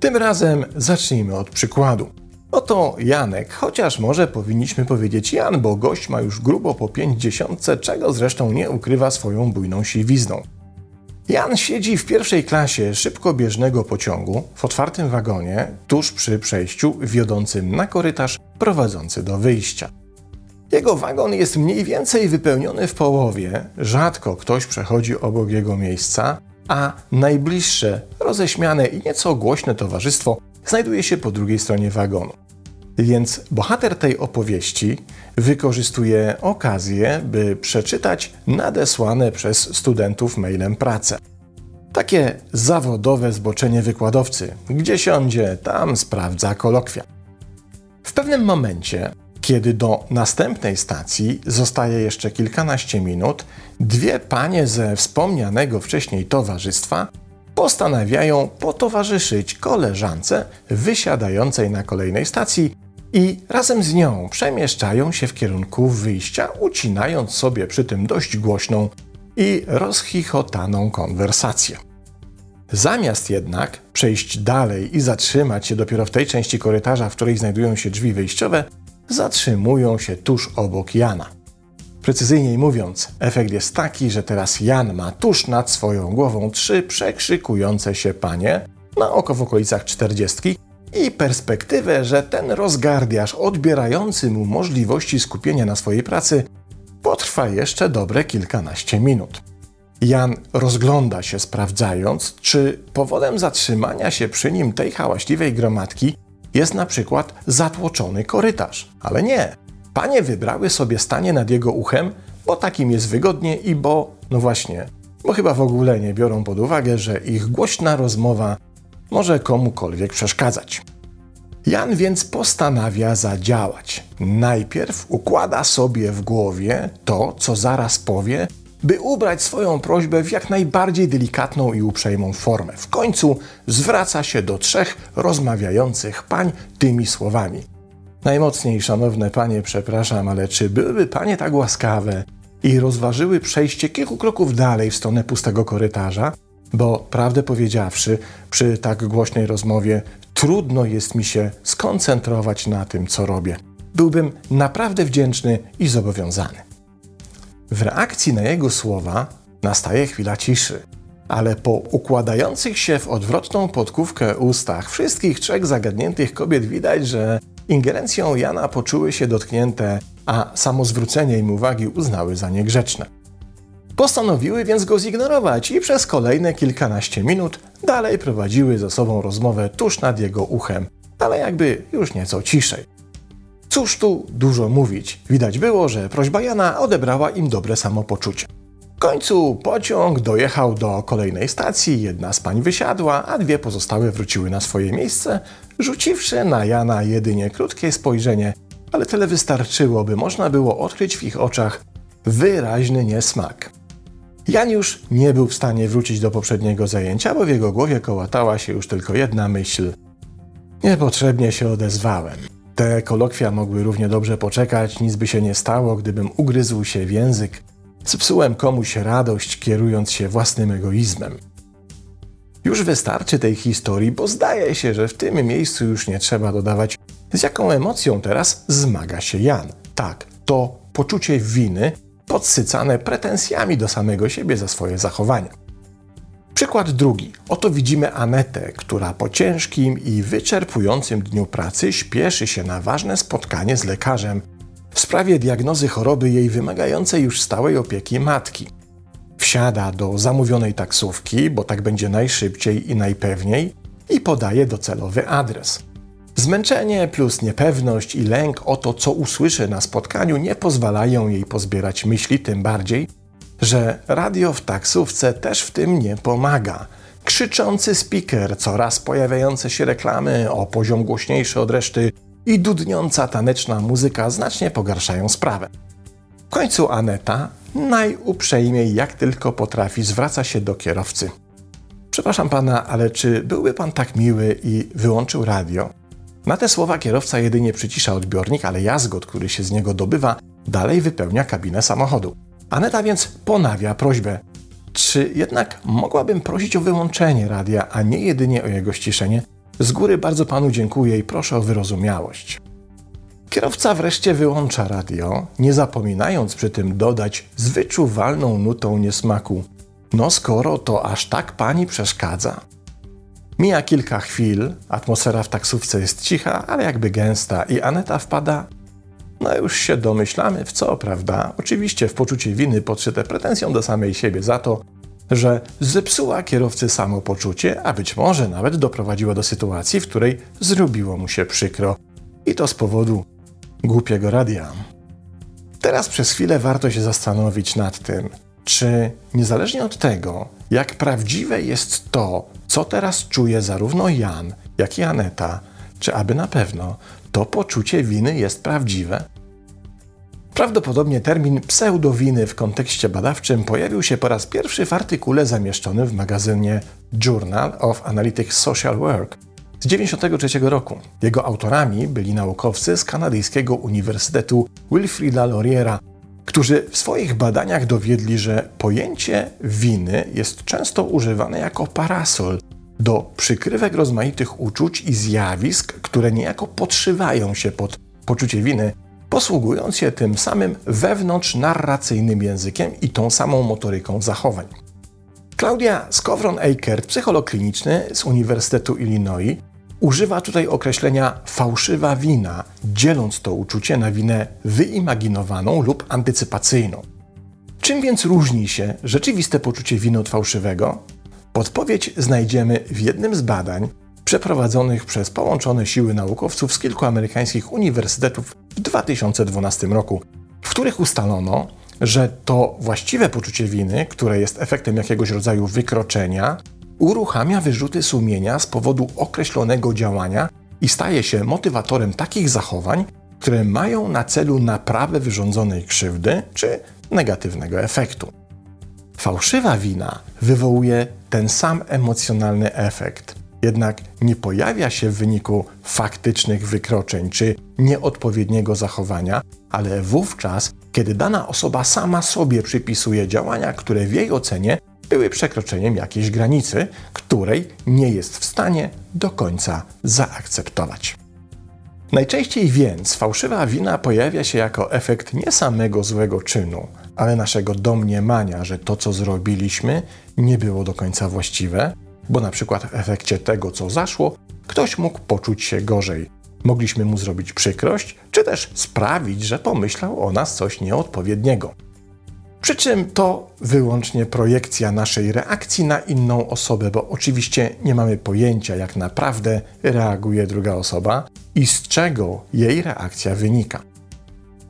Tym razem zacznijmy od przykładu. Oto Janek, chociaż może powinniśmy powiedzieć Jan, bo gość ma już grubo po pięćdziesiątce, czego zresztą nie ukrywa swoją bujną siwizną. Jan siedzi w pierwszej klasie szybkobieżnego pociągu w otwartym wagonie, tuż przy przejściu wiodącym na korytarz prowadzący do wyjścia. Jego wagon jest mniej więcej wypełniony w połowie, rzadko ktoś przechodzi obok jego miejsca, a najbliższe, roześmiane i nieco głośne towarzystwo znajduje się po drugiej stronie wagonu. Więc bohater tej opowieści wykorzystuje okazję, by przeczytać nadesłane przez studentów mailem pracę. Takie zawodowe zboczenie wykładowcy, gdzie siądzie, tam sprawdza kolokwia. W pewnym momencie, kiedy do następnej stacji zostaje jeszcze kilkanaście minut, dwie panie ze wspomnianego wcześniej towarzystwa postanawiają potowarzyszyć koleżance wysiadającej na kolejnej stacji i razem z nią przemieszczają się w kierunku wyjścia, ucinając sobie przy tym dość głośną i rozchichotaną konwersację. Zamiast jednak przejść dalej i zatrzymać się dopiero w tej części korytarza, w której znajdują się drzwi wyjściowe, zatrzymują się tuż obok Jana. Precyzyjniej mówiąc, efekt jest taki, że teraz Jan ma tuż nad swoją głową trzy przekrzykujące się panie, na oko w okolicach czterdziestki, i perspektywę, że ten rozgardiasz odbierający mu możliwości skupienia na swojej pracy potrwa jeszcze dobre kilkanaście minut. Jan rozgląda się, sprawdzając, czy powodem zatrzymania się przy nim tej hałaśliwej gromadki jest na przykład zatłoczony korytarz. Ale nie. Panie wybrały sobie stanie nad jego uchem, bo takim jest wygodnie i bo, no właśnie, bo chyba w ogóle nie biorą pod uwagę, że ich głośna rozmowa może komukolwiek przeszkadzać. Jan więc postanawia zadziałać. Najpierw układa sobie w głowie to, co zaraz powie, by ubrać swoją prośbę w jak najbardziej delikatną i uprzejmą formę. W końcu zwraca się do trzech rozmawiających pań tymi słowami. Najmocniej, szanowne panie, przepraszam, ale czy byłyby panie tak łaskawe i rozważyły przejście kilku kroków dalej w stronę pustego korytarza? Bo prawdę powiedziawszy, przy tak głośnej rozmowie trudno jest mi się skoncentrować na tym, co robię. Byłbym naprawdę wdzięczny i zobowiązany. W reakcji na jego słowa nastaje chwila ciszy, ale po układających się w odwrotną podkówkę ustach wszystkich trzech zagadniętych kobiet widać, że ingerencją Jana poczuły się dotknięte, a samo zwrócenie im uwagi uznały za niegrzeczne. Postanowiły więc go zignorować i przez kolejne kilkanaście minut dalej prowadziły ze sobą rozmowę tuż nad jego uchem, ale jakby już nieco ciszej. Cóż tu dużo mówić, widać było, że prośba Jana odebrała im dobre samopoczucie. W końcu pociąg dojechał do kolejnej stacji, jedna z pań wysiadła, a dwie pozostałe wróciły na swoje miejsce, rzuciwszy na Jana jedynie krótkie spojrzenie, ale tyle wystarczyło, by można było odkryć w ich oczach wyraźny niesmak. Jan już nie był w stanie wrócić do poprzedniego zajęcia, bo w jego głowie kołatała się już tylko jedna myśl. Niepotrzebnie się odezwałem. Te kolokwia mogły równie dobrze poczekać, nic by się nie stało, gdybym ugryzł się w język. Zepsułem komuś radość, kierując się własnym egoizmem. Już wystarczy tej historii, bo zdaje się, że w tym miejscu już nie trzeba dodawać, z jaką emocją teraz zmaga się Jan. Tak, to poczucie winy podsycane pretensjami do samego siebie za swoje zachowania. Przykład drugi. Oto widzimy Anetę, która po ciężkim i wyczerpującym dniu pracy śpieszy się na ważne spotkanie z lekarzem w sprawie diagnozy choroby jej wymagającej już stałej opieki matki. Wsiada do zamówionej taksówki, bo tak będzie najszybciej i najpewniej, i podaje docelowy adres. Zmęczenie plus niepewność i lęk o to, co usłyszy na spotkaniu, nie pozwalają jej pozbierać myśli, tym bardziej, że radio w taksówce też w tym nie pomaga. Krzyczący speaker, coraz pojawiające się reklamy o poziom głośniejszy od reszty i dudniąca taneczna muzyka znacznie pogarszają sprawę. W końcu Aneta, najuprzejmiej jak tylko potrafi, zwraca się do kierowcy. Przepraszam pana, ale czy byłby pan tak miły i wyłączył radio? Na te słowa kierowca jedynie przycisza odbiornik, ale jazgot, który się z niego dobywa, dalej wypełnia kabinę samochodu. Aneta więc ponawia prośbę. Czy jednak mogłabym prosić o wyłączenie radia, a nie jedynie o jego ściszenie? Z góry bardzo panu dziękuję i proszę o wyrozumiałość. Kierowca wreszcie wyłącza radio, nie zapominając przy tym dodać z wyczuwalną nutą niesmaku. No skoro to aż tak pani przeszkadza. Mija kilka chwil, atmosfera w taksówce jest cicha, ale jakby gęsta i Aneta wpada no już się domyślamy w co, prawda? Oczywiście w poczucie winy podszyte pretensją do samej siebie za to, że zepsuła kierowcy samopoczucie, a być może nawet doprowadziła do sytuacji, w której zrobiło mu się przykro. I to z powodu głupiego radia. Teraz przez chwilę warto się zastanowić nad tym, czy niezależnie od tego, jak prawdziwe jest to, co teraz czuje zarówno Jan, jak i Aneta, czy aby na pewno to poczucie winy jest prawdziwe? Prawdopodobnie termin pseudowiny w kontekście badawczym pojawił się po raz pierwszy w artykule zamieszczonym w magazynie Journal of Analytic Social Work z 1993 roku. Jego autorami byli naukowcy z kanadyjskiego Uniwersytetu Wilfrida Lauriera, którzy w swoich badaniach dowiedli, że pojęcie winy jest często używane jako parasol do przykrywek rozmaitych uczuć i zjawisk, które niejako podszywają się pod poczucie winy, posługując się tym samym wewnątrz narracyjnym językiem i tą samą motoryką zachowań. Claudia Skowron-Eikert, psycholog kliniczny z Uniwersytetu Illinois, używa tutaj określenia fałszywa wina, dzieląc to uczucie na winę wyimaginowaną lub antycypacyjną. Czym więc różni się rzeczywiste poczucie winy od fałszywego? Odpowiedź znajdziemy w jednym z badań przeprowadzonych przez połączone siły naukowców z kilku amerykańskich uniwersytetów w 2012 roku, w których ustalono, że to właściwe poczucie winy, które jest efektem jakiegoś rodzaju wykroczenia, uruchamia wyrzuty sumienia z powodu określonego działania i staje się motywatorem takich zachowań, które mają na celu naprawę wyrządzonej krzywdy czy negatywnego efektu. Fałszywa wina wywołuje ten sam emocjonalny efekt, jednak nie pojawia się w wyniku faktycznych wykroczeń czy nieodpowiedniego zachowania, ale wówczas, kiedy dana osoba sama sobie przypisuje działania, które w jej ocenie były przekroczeniem jakiejś granicy, której nie jest w stanie do końca zaakceptować. Najczęściej więc fałszywa wina pojawia się jako efekt nie samego złego czynu, ale naszego domniemania, że to, co zrobiliśmy, nie było do końca właściwe, bo na przykład w efekcie tego, co zaszło, ktoś mógł poczuć się gorzej. Mogliśmy mu zrobić przykrość, czy też sprawić, że pomyślał o nas coś nieodpowiedniego. Przy czym to wyłącznie projekcja naszej reakcji na inną osobę, bo oczywiście nie mamy pojęcia, jak naprawdę reaguje druga osoba i z czego jej reakcja wynika.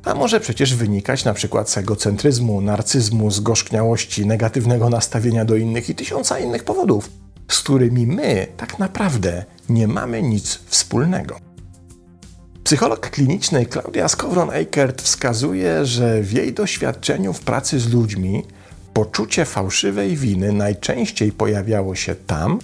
A może przecież wynikać na przykład z egocentryzmu, narcyzmu, zgorzkniałości, negatywnego nastawienia do innych i tysiąca innych powodów, z którymi my tak naprawdę nie mamy nic wspólnego. Psycholog kliniczny Claudia Skowron-Eikert wskazuje, że w jej doświadczeniu w pracy z ludźmi poczucie fałszywej winy najczęściej pojawiało się tam,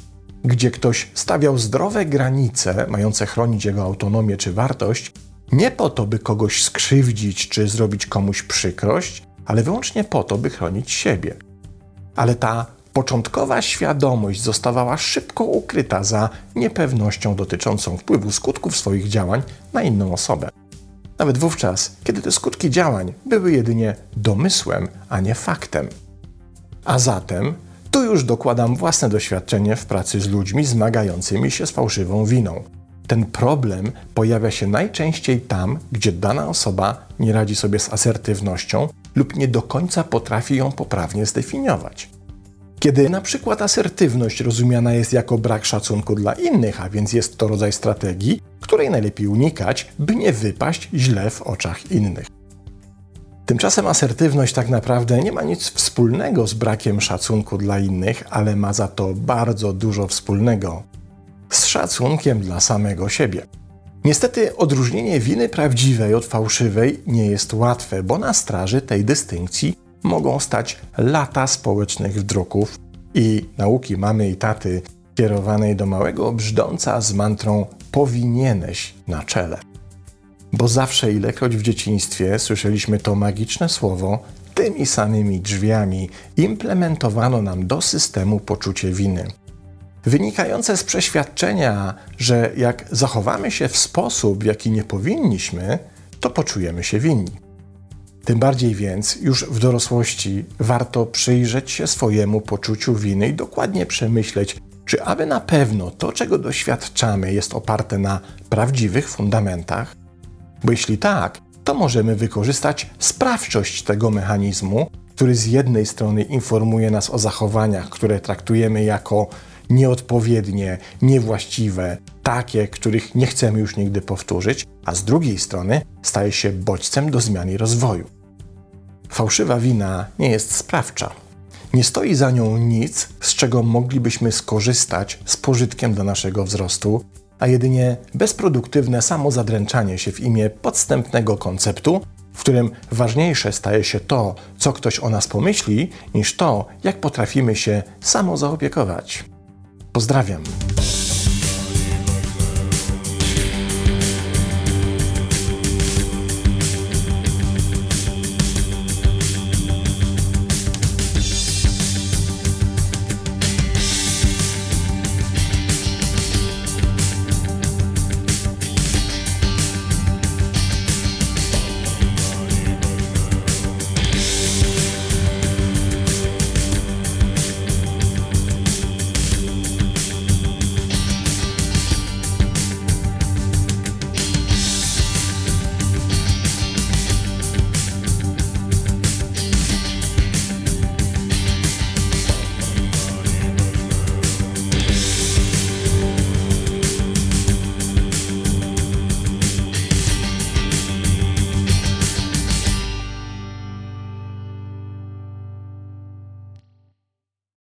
gdzie ktoś stawiał zdrowe granice mające chronić jego autonomię czy wartość, nie po to, by kogoś skrzywdzić czy zrobić komuś przykrość, ale wyłącznie po to, by chronić siebie. Ale ta początkowa świadomość zostawała szybko ukryta za niepewnością dotyczącą wpływu skutków swoich działań na inną osobę. Nawet wówczas, kiedy te skutki działań były jedynie domysłem, a nie faktem. A zatem tu już dokładam własne doświadczenie w pracy z ludźmi zmagającymi się z fałszywą winą. Ten problem pojawia się najczęściej tam, gdzie dana osoba nie radzi sobie z asertywnością lub nie do końca potrafi ją poprawnie zdefiniować. Kiedy na przykład asertywność rozumiana jest jako brak szacunku dla innych, a więc jest to rodzaj strategii, której najlepiej unikać, by nie wypaść źle w oczach innych. Tymczasem asertywność tak naprawdę nie ma nic wspólnego z brakiem szacunku dla innych, ale ma za to bardzo dużo wspólnego z szacunkiem dla samego siebie. Niestety odróżnienie winy prawdziwej od fałszywej nie jest łatwe, bo na straży tej dystynkcji mogą stać lata społecznych wdruków i nauki mamy i taty kierowanej do małego brzdąca z mantrą powinieneś na czele. Bo zawsze, ilekroć w dzieciństwie słyszeliśmy to magiczne słowo, tymi samymi drzwiami implementowano nam do systemu poczucie winy. Wynikające z przeświadczenia, że jak zachowamy się w sposób, w jaki nie powinniśmy, to poczujemy się winni. Tym bardziej więc już w dorosłości warto przyjrzeć się swojemu poczuciu winy i dokładnie przemyśleć, czy aby na pewno to, czego doświadczamy, jest oparte na prawdziwych fundamentach? Bo jeśli tak, to możemy wykorzystać sprawczość tego mechanizmu, który z jednej strony informuje nas o zachowaniach, które traktujemy jako nieodpowiednie, niewłaściwe, takie, których nie chcemy już nigdy powtórzyć, a z drugiej strony staje się bodźcem do zmiany i rozwoju. Fałszywa wina nie jest sprawcza. Nie stoi za nią nic, z czego moglibyśmy skorzystać z pożytkiem dla naszego wzrostu, a jedynie bezproduktywne samozadręczanie się w imię podstępnego konceptu, w którym ważniejsze staje się to, co ktoś o nas pomyśli, niż to, jak potrafimy się samozaopiekować. Pozdrawiam.